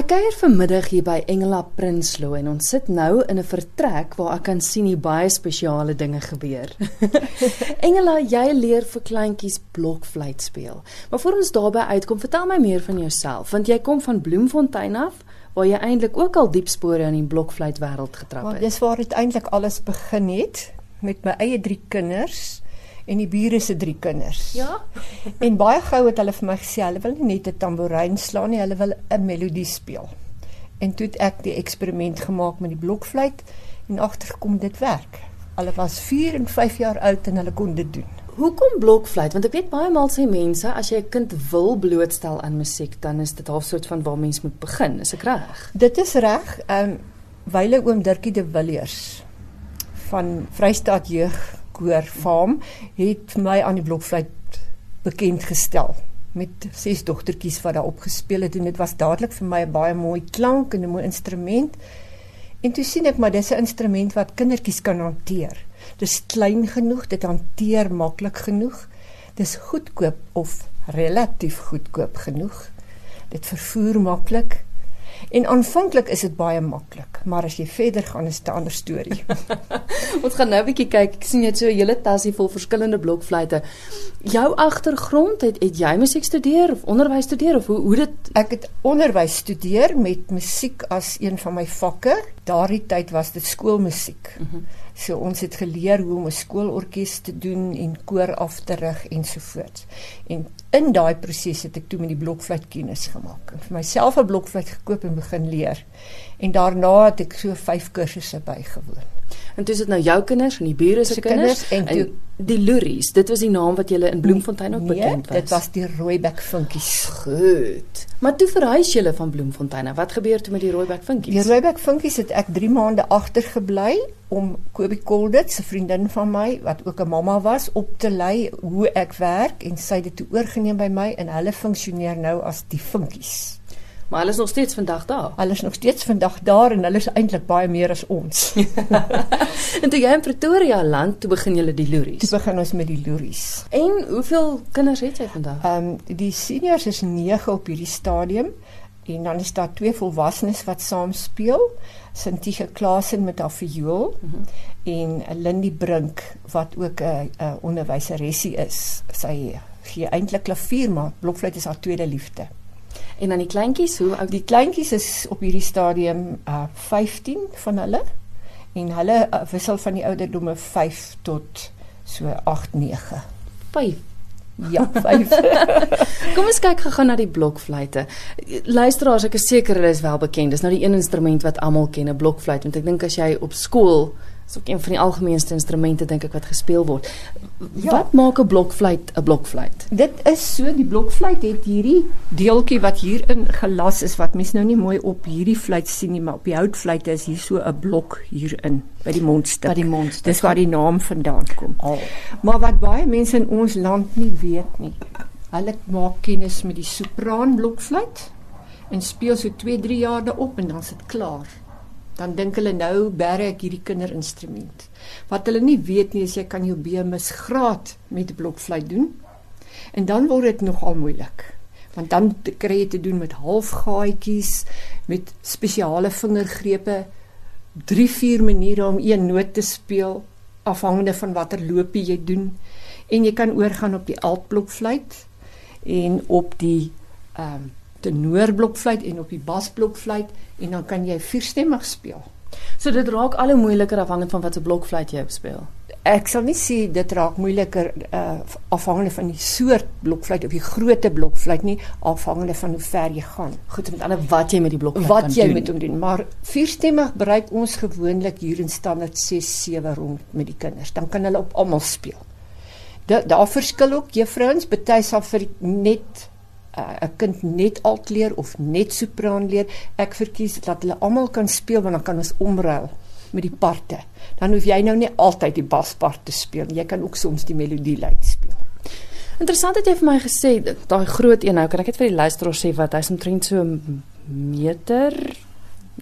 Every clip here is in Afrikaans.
Ek kuier vanmiddag hier by Engela Prinsloo en ons sit nou in 'n vertrek waar ek kan sien hoe baie spesiale dinge gebeur. Engela, jy leer vir kleintjies blokfluit speel. Maar voor ons daarby uitkom, vertel my meer van jouself, want jy kom van Bloemfontein af waar jy eintlik ook al diep spore in die blokfluit wêreld getrap het. Want dis waar dit eintlik alles begin het met my eie drie kinders en die bure se drie kinders. Ja. En baie gou het hulle vir my gesê hulle wil nie net 'n tamboerijn slaan nie, hulle wil 'n melodie speel. En toe het ek die eksperiment gemaak met die blokfluit en agtergekom dit werk. Hulle was 4 en 5 jaar oud en hulle kon dit doen. Hoekom blokfluit? Want ek weet baie maal sê mense as jy 'n kind wil blootstel aan musiek, dan is dit half soort van waar mens moet begin. Is ek reg? Dit is reg. Ehm um, wyle oom Dirkie de Villiers van Vrystaat Jeug koor farm het my aan die blokfluit bekend gestel met ses dogtertjies wat daar opgespeel het en dit was dadelik vir my 'n baie mooi klank en 'n mooi instrument. En toe sien ek maar dis 'n instrument wat kindertjies kan hanteer. Dis klein genoeg, dit hanteer maklik genoeg. Dis goedkoop of relatief goedkoop genoeg. Dit vervoer maklik. En aanvanklik is dit baie maklik, maar as jy verder gaan is dit 'n ander storie. Ons gaan nou 'n bietjie kyk. Ek sien jy het so 'n hele tasie vol verskillende blokfluitte. Jou agtergrond het het jy musiek studeer of onderwys studeer of hoe hoe dit Ek het onderwys studeer met musiek as een van my vakke. Daardie tyd was dit skoolmusiek. Uh -huh. So ons het geleer hoe om 'n skoolorkes te doen en koor af te rig ensovoorts. En in daai proses het ek toe met die blokfluit kennis gemaak. Ek vir myself 'n blokfluit gekoop en begin leer. En daarna het ek so 5 kursusse bygewoon. En dis dit nou jou kinders en die bure se kinders, kinders en, en toe, die Luries. Dit was die naam wat julle in Bloemfontein ook nee, bekend was. Dit was die Rooibek Vinkies. Goed. Maar toe verhuis julle van Bloemfontein. Wat gebeur toe met die Rooibek Vinkies? Die Rooibek Vinkies het ek 3 maande agtergebly om Kobie Koldit, 'n vriendin van my wat ook 'n mamma was, op te lei hoe ek werk en sy het dit toe oorgeneem by my en hulle funksioneer nou as die Vinkies. Maar hulle is nog steeds vandag daar. Hulle is nog steeds vandag daar en hulle is eintlik baie meer as ons. en toe jy in Pretoria land, toe begin julle die loeries. Toe begin ons met die loeries. En hoeveel kinders het jy vandag? Ehm um, die seniors is 9 op hierdie stadium en dan is daar twee volwassenes wat saam speel. Sintige Klasen met haar viool mm -hmm. en Lindy Brink wat ook 'n onderwyseressie is. Sy gee eintlik klavier maar blokfluit is haar tweede liefde. En dan die kleintjies, hoe oud? Die kleintjies is op hierdie stadium uh 15 van hulle en hulle uh, wissel van die ouderdomme 5 tot so 8 9. 5 Ja, 5. Kom ons kyk gou na die blokfluitte. Luisteraars, ek is seker hulle is wel bekend. Dis nou die een instrument wat almal ken, 'n blokfluit, want ek dink as jy op skool is ook een van die algemeenste instrumente dink ek wat gespeel word. Ja. Wat maak 'n blokfluit 'n blokfluit? Dit is so die blokfluit het hierdie deeltjie wat hierin gelas is wat mens nou nie mooi op hierdie fluit sien nie, maar op die houtfluit is hier so 'n blok hierin by die mondstuk. By die mondstuk. Dis waar die naam vandaan kom. Oh. Maar wat baie mense in ons land nie weet nie. Hulle maak kennis met die sopraan blokfluit en speel so 2-3 jaar daarop en dan is dit klaar dan dink hulle nou bære ek hierdie kinderinstrument. Wat hulle nie weet nie is jy kan jou BMS graad met blokfluit doen. En dan word dit nogal moeilik. Want dan kry jy te doen met halfgaatjies, met spesiale vingergrepe, 3-4 maniere om een noot te speel afhangende van watter loopie jy doen. En jy kan oorgaan op die altblokfluit en op die ehm um, tenorblokfluit en op die basblokfluit en dan kan jy vierstemmig speel. So dit raak al hoe moeiliker afhangend van watter blokfluit jy speel. Ek sal nie sê dit raak moeiliker uh, afhangende van die soort blokfluit of die grootte blokfluit nie, afhangende van hoe ver jy gaan. Goed, met ander wat jy met die blokfluit wat jy doen. met hom doen, maar vierstemmig bereik ons gewoonlik hier in standaard 6 7 rond met die kinders. Dan kan hulle op almal speel. Da, daar verskil ook juffrouens, party sal vir net 'n uh, kind net alt leer of net sopraan leer. Ek verkies dat hulle almal kan speel want dan kan ons omruil met die parte. Dan hoef jy nou nie altyd die baspart te speel. Jy kan ook soms die melodielyn speel. Interessant het jy vir my gesê daai groot een nou kan ek net vir die luisteraars sê wat hy's omtrent so 'n meter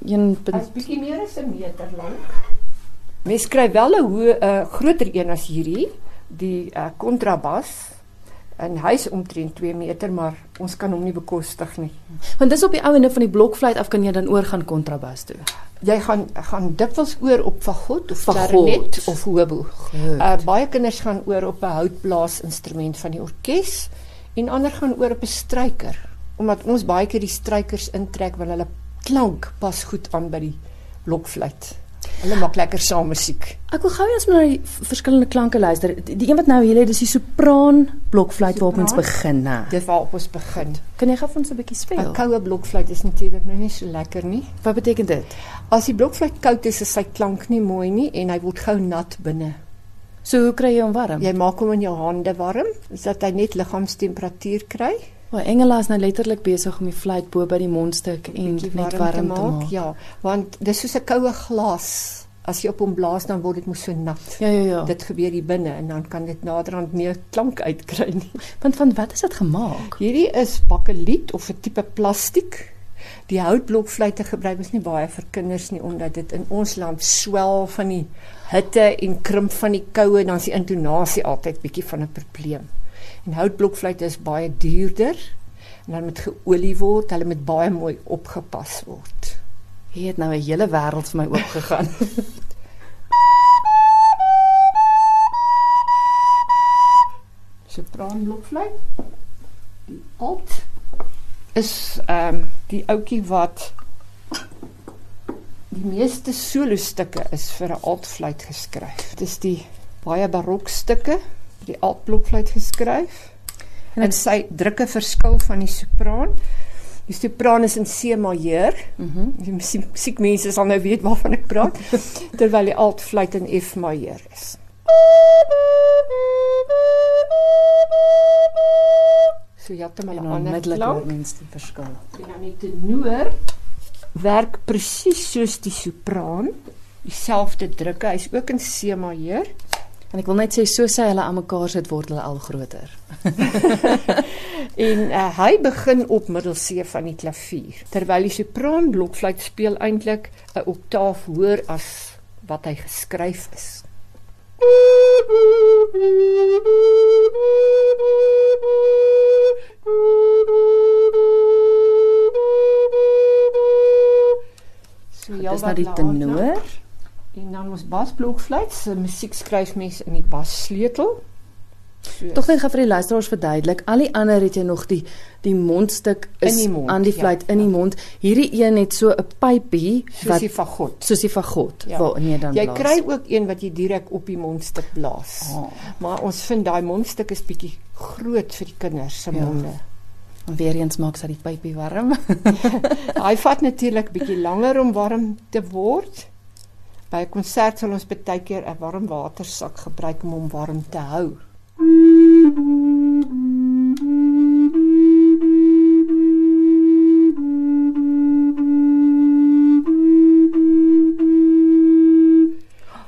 1 Hy's bietjie meer as 'n meter lank. Mens kry wel 'n hoe 'n uh, groter een as hierdie, die uh, En hy's omtrent 2 meter, maar ons kan hom nie bekostig nie. Want dis op die ou ende van die blokfluit af kan jy dan oor gaan kontrabas toe. Jy gaan gaan dikwels oor op fagot of klarinet of hobo. Uh baie kinders gaan oor op 'n houtblaasinstrument van die orkes en ander gaan oor op 'n stryker omdat ons baie keer die strykers intrek want hulle klank pas goed aan by die blokfluit. Hulle maak lekker saam musiek. Ek wil gou eers na die verskillende klanke luister. Die die een wat nou hier lê, dis die sopraan blokfluit waarop ons begin, né? Dit waarop ons begin. Kan jy gou vir ons 'n bietjie 'n speel? Koue blokfluit is natuurlik nou nie so lekker nie. Wat beteken dit? As die blokfluit koud is, is sy klank nie mooi nie en hy word gou nat binne. So hoe kry jy hom warm? Jy maak hom in jou hande warm sodat hy net liggaamstemperatuur kry. O, Engela is nou letterlik besig om die fluit bo by die mondstuk en bietjie net warm te maak. Ja, want dis soos 'n koue glas. As jy op hom blaas dan word dit mos so nat. Ja, ja, ja. Dit gebeur hier binne en dan kan dit naderhand nie 'n klank uitkry nie. Want van wat is dit gemaak? Hierdie is bakeliet of 'n tipe plastiek. Die houtblokfluite gebruik ons nie baie vir kinders nie omdat dit in ons land swel van die hitte en krimp van die koue en dan is die intonasie altyd bietjie van 'n probleem. En houtblokfluite is baie duurder en dan moet geolie word, hulle moet baie mooi opgepas word. Hier het nou 'n hele wêreld vir my oopgegaan. sopraanblokfluit. Die alt is ehm um, die ouetjie wat die meeste solostukke is vir 'n altfluit geskryf. Dit is die baie barokstukke vir die altblokfluit geskryf. En En sy drukke verskil van die sopraan. Die sopraan is in C majeur. Mhm. Die musiek- musiekmense sal nou weet waarvan ek praat, terwyl die altfluit in F majeur is. So jy het maar 'n ander klank. mense die verskil. En dan die tenor werk presies soos die sopraan, dieselfde drukke. Hy's ook in C majeur. En ek wil net sê so sy hulle aan mekaar sit word hulle al groter. En uh, hy begin op middel C van die klavier, terwyl die sopraan blokfluit speel eintlik 'n oktaaf hoër as wat hy geskryf is. So Dis wat nou die later. tenor. En dan ons basblokfluit, se musiek skryf mense in die bassleutel. So, Tog net gou vir die luisteraars verduidelik, al die ander het jy nog die die mondstuk is In die mond, aan die ja, fluit in ja. die mond. Hierdie een het so 'n pypie soos wat die fagot. soos die fagot Ja. waarin jy dan Jy blaas. kry ook een wat jy direk op die mondstuk blaas. Oh. Maar ons vind daai mondstuk is bietjie groot vir die kinders se Ja. monde. En weer eens maak sy die pypie warm. Hy vat natuurlik bietjie langer om warm te word. By 'n konsert sal ons baie keer 'n warm watersak gebruik om hom warm te hou.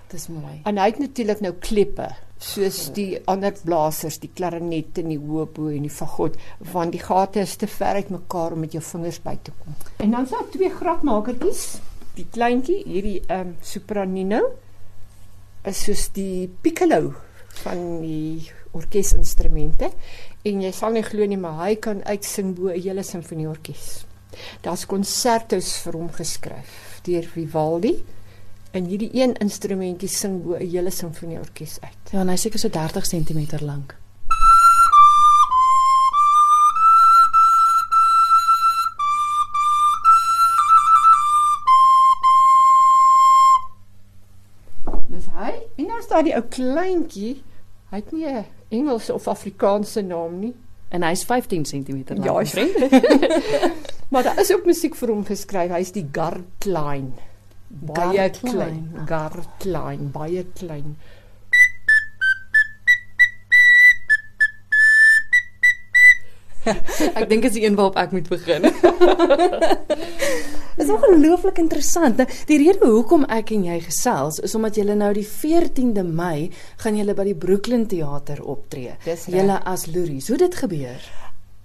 Dis mooi. En hy het natuurlik nou kleppe soos die ander blasers, die klarinet en die hobo en die fagot, want die gate is te ver uitmekaar om met jou vingers by te kom. En dan is daar twee grapmakertjies. Die kleintjie, hierdie ehm um, sopranino is soos die piccolo van die orkesinstrumente en jy sal nie glo nie, maar hy kan uitsing bo 'n hele simfonieorkes. Daar's konsertos vir hom geskryf deur Vivaldi. En hierdie een instrumentjie sing bo 'n hele simfonieorkes uit. Ja, en hy seker so 30 cm lank. Staan die ou kleintjie. Hy het nie 'n Engelse of Afrikaanse naam nie. En hy's 15 cm lank. Ja, vriend. maar daar is ook musiek vir hom geskryf. Hy's die Gartlein. Baie Gartlein, klein. ah. Gartlein, baie klein. Ek dink dit is die een waarop ek moet begin. Dit is ongelooflik interessant. Nou, die rede hoekom ek en jy gesels is omdat jy nou die 14de Mei gaan jy by die Brooklyn Theater optree. Julle as Loeries. Hoe dit gebeur?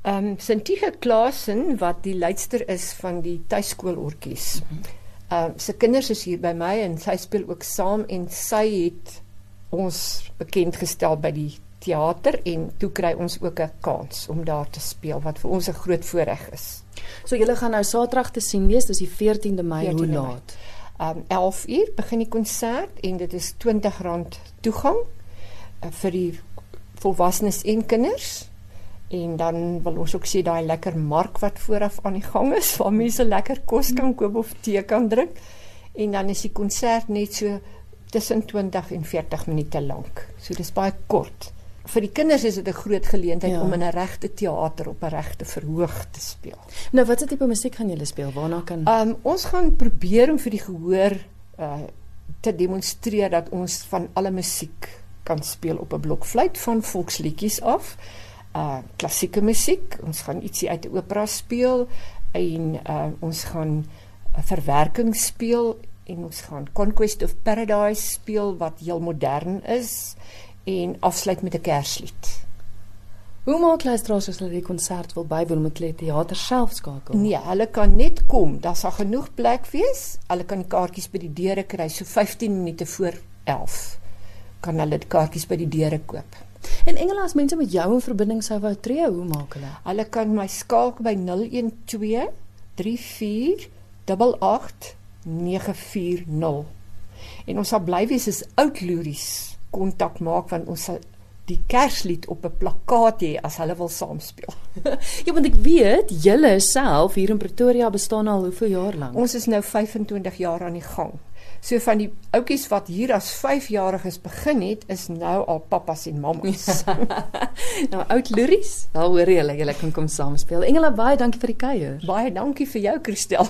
Ehm um, Sintige Klasen wat die leidster is van die tuiskoolorkes. Ehm um, sy kinders is hier by my en sy speel ook saam en sy het ons bekend gestel by die teater en toe kry ons ook 'n kans om daar te speel wat vir ons 'n groot voorreg is. So julle gaan nou Saterdag te sien wees, dis die 14de Mei, 14de hoe laat? Um 11 uur begin die konsert en dit is R20 toegang uh, vir die volwassenes en kinders. En dan wil ons ook sê daai lekker mark wat vooraf aan die gang is waar mense lekker kos kan koop of tee kan drink. En dan is die konsert net so tussen 20 en 40 minute lank. So dis baie kort. Vir die kinders is dit 'n groot geleentheid ja. om in 'n regte teater op 'n regte verhoog te speel. Nou watse tipe musiek gaan julle speel? Waarna kan um, ons gaan probeer om vir die gehoor uh te demonstreer dat ons van alle musiek kan speel op 'n blokfluit van volksliedjies af. Uh klassieke musiek. Ons gaan ietsie uit 'n opera speel en uh ons gaan 'n verwerking speel en ons gaan Conquest of Paradise speel wat heel modern is en afsluit met 'n Kerslied. Hoe maak luisteraars as hulle die konsert wil bywoon met die teater self skakel? Nee, hulle kan net kom, daar sal genoeg plek wees. Hulle kan die kaartjies by die deure kry so 15 minute voor 11. Kan hulle die kaartjies by die deure koop. En Engela as mense met jou in verbinding sou wou tree, hoe maak hulle? Hulle kan my skakel by 012 34 88 940. En ons sal bly wees as oud loeries kontak maak want ons sal die Kerslied op 'n plakkaat hê as hulle wil saam speel. ja, want ek weet julle self hier in Pretoria bestaan al hoeveel jaar lank? Ons is nou 25 jaar aan die gang. So van die ouppies wat hier as 5-jariges begin het, is nou al pappas en mammas. nou oud loeries, daar hoor jy hulle, julle kan kom saam speel. Engela baie dankie vir die kuier. Baie dankie vir jou, Christel.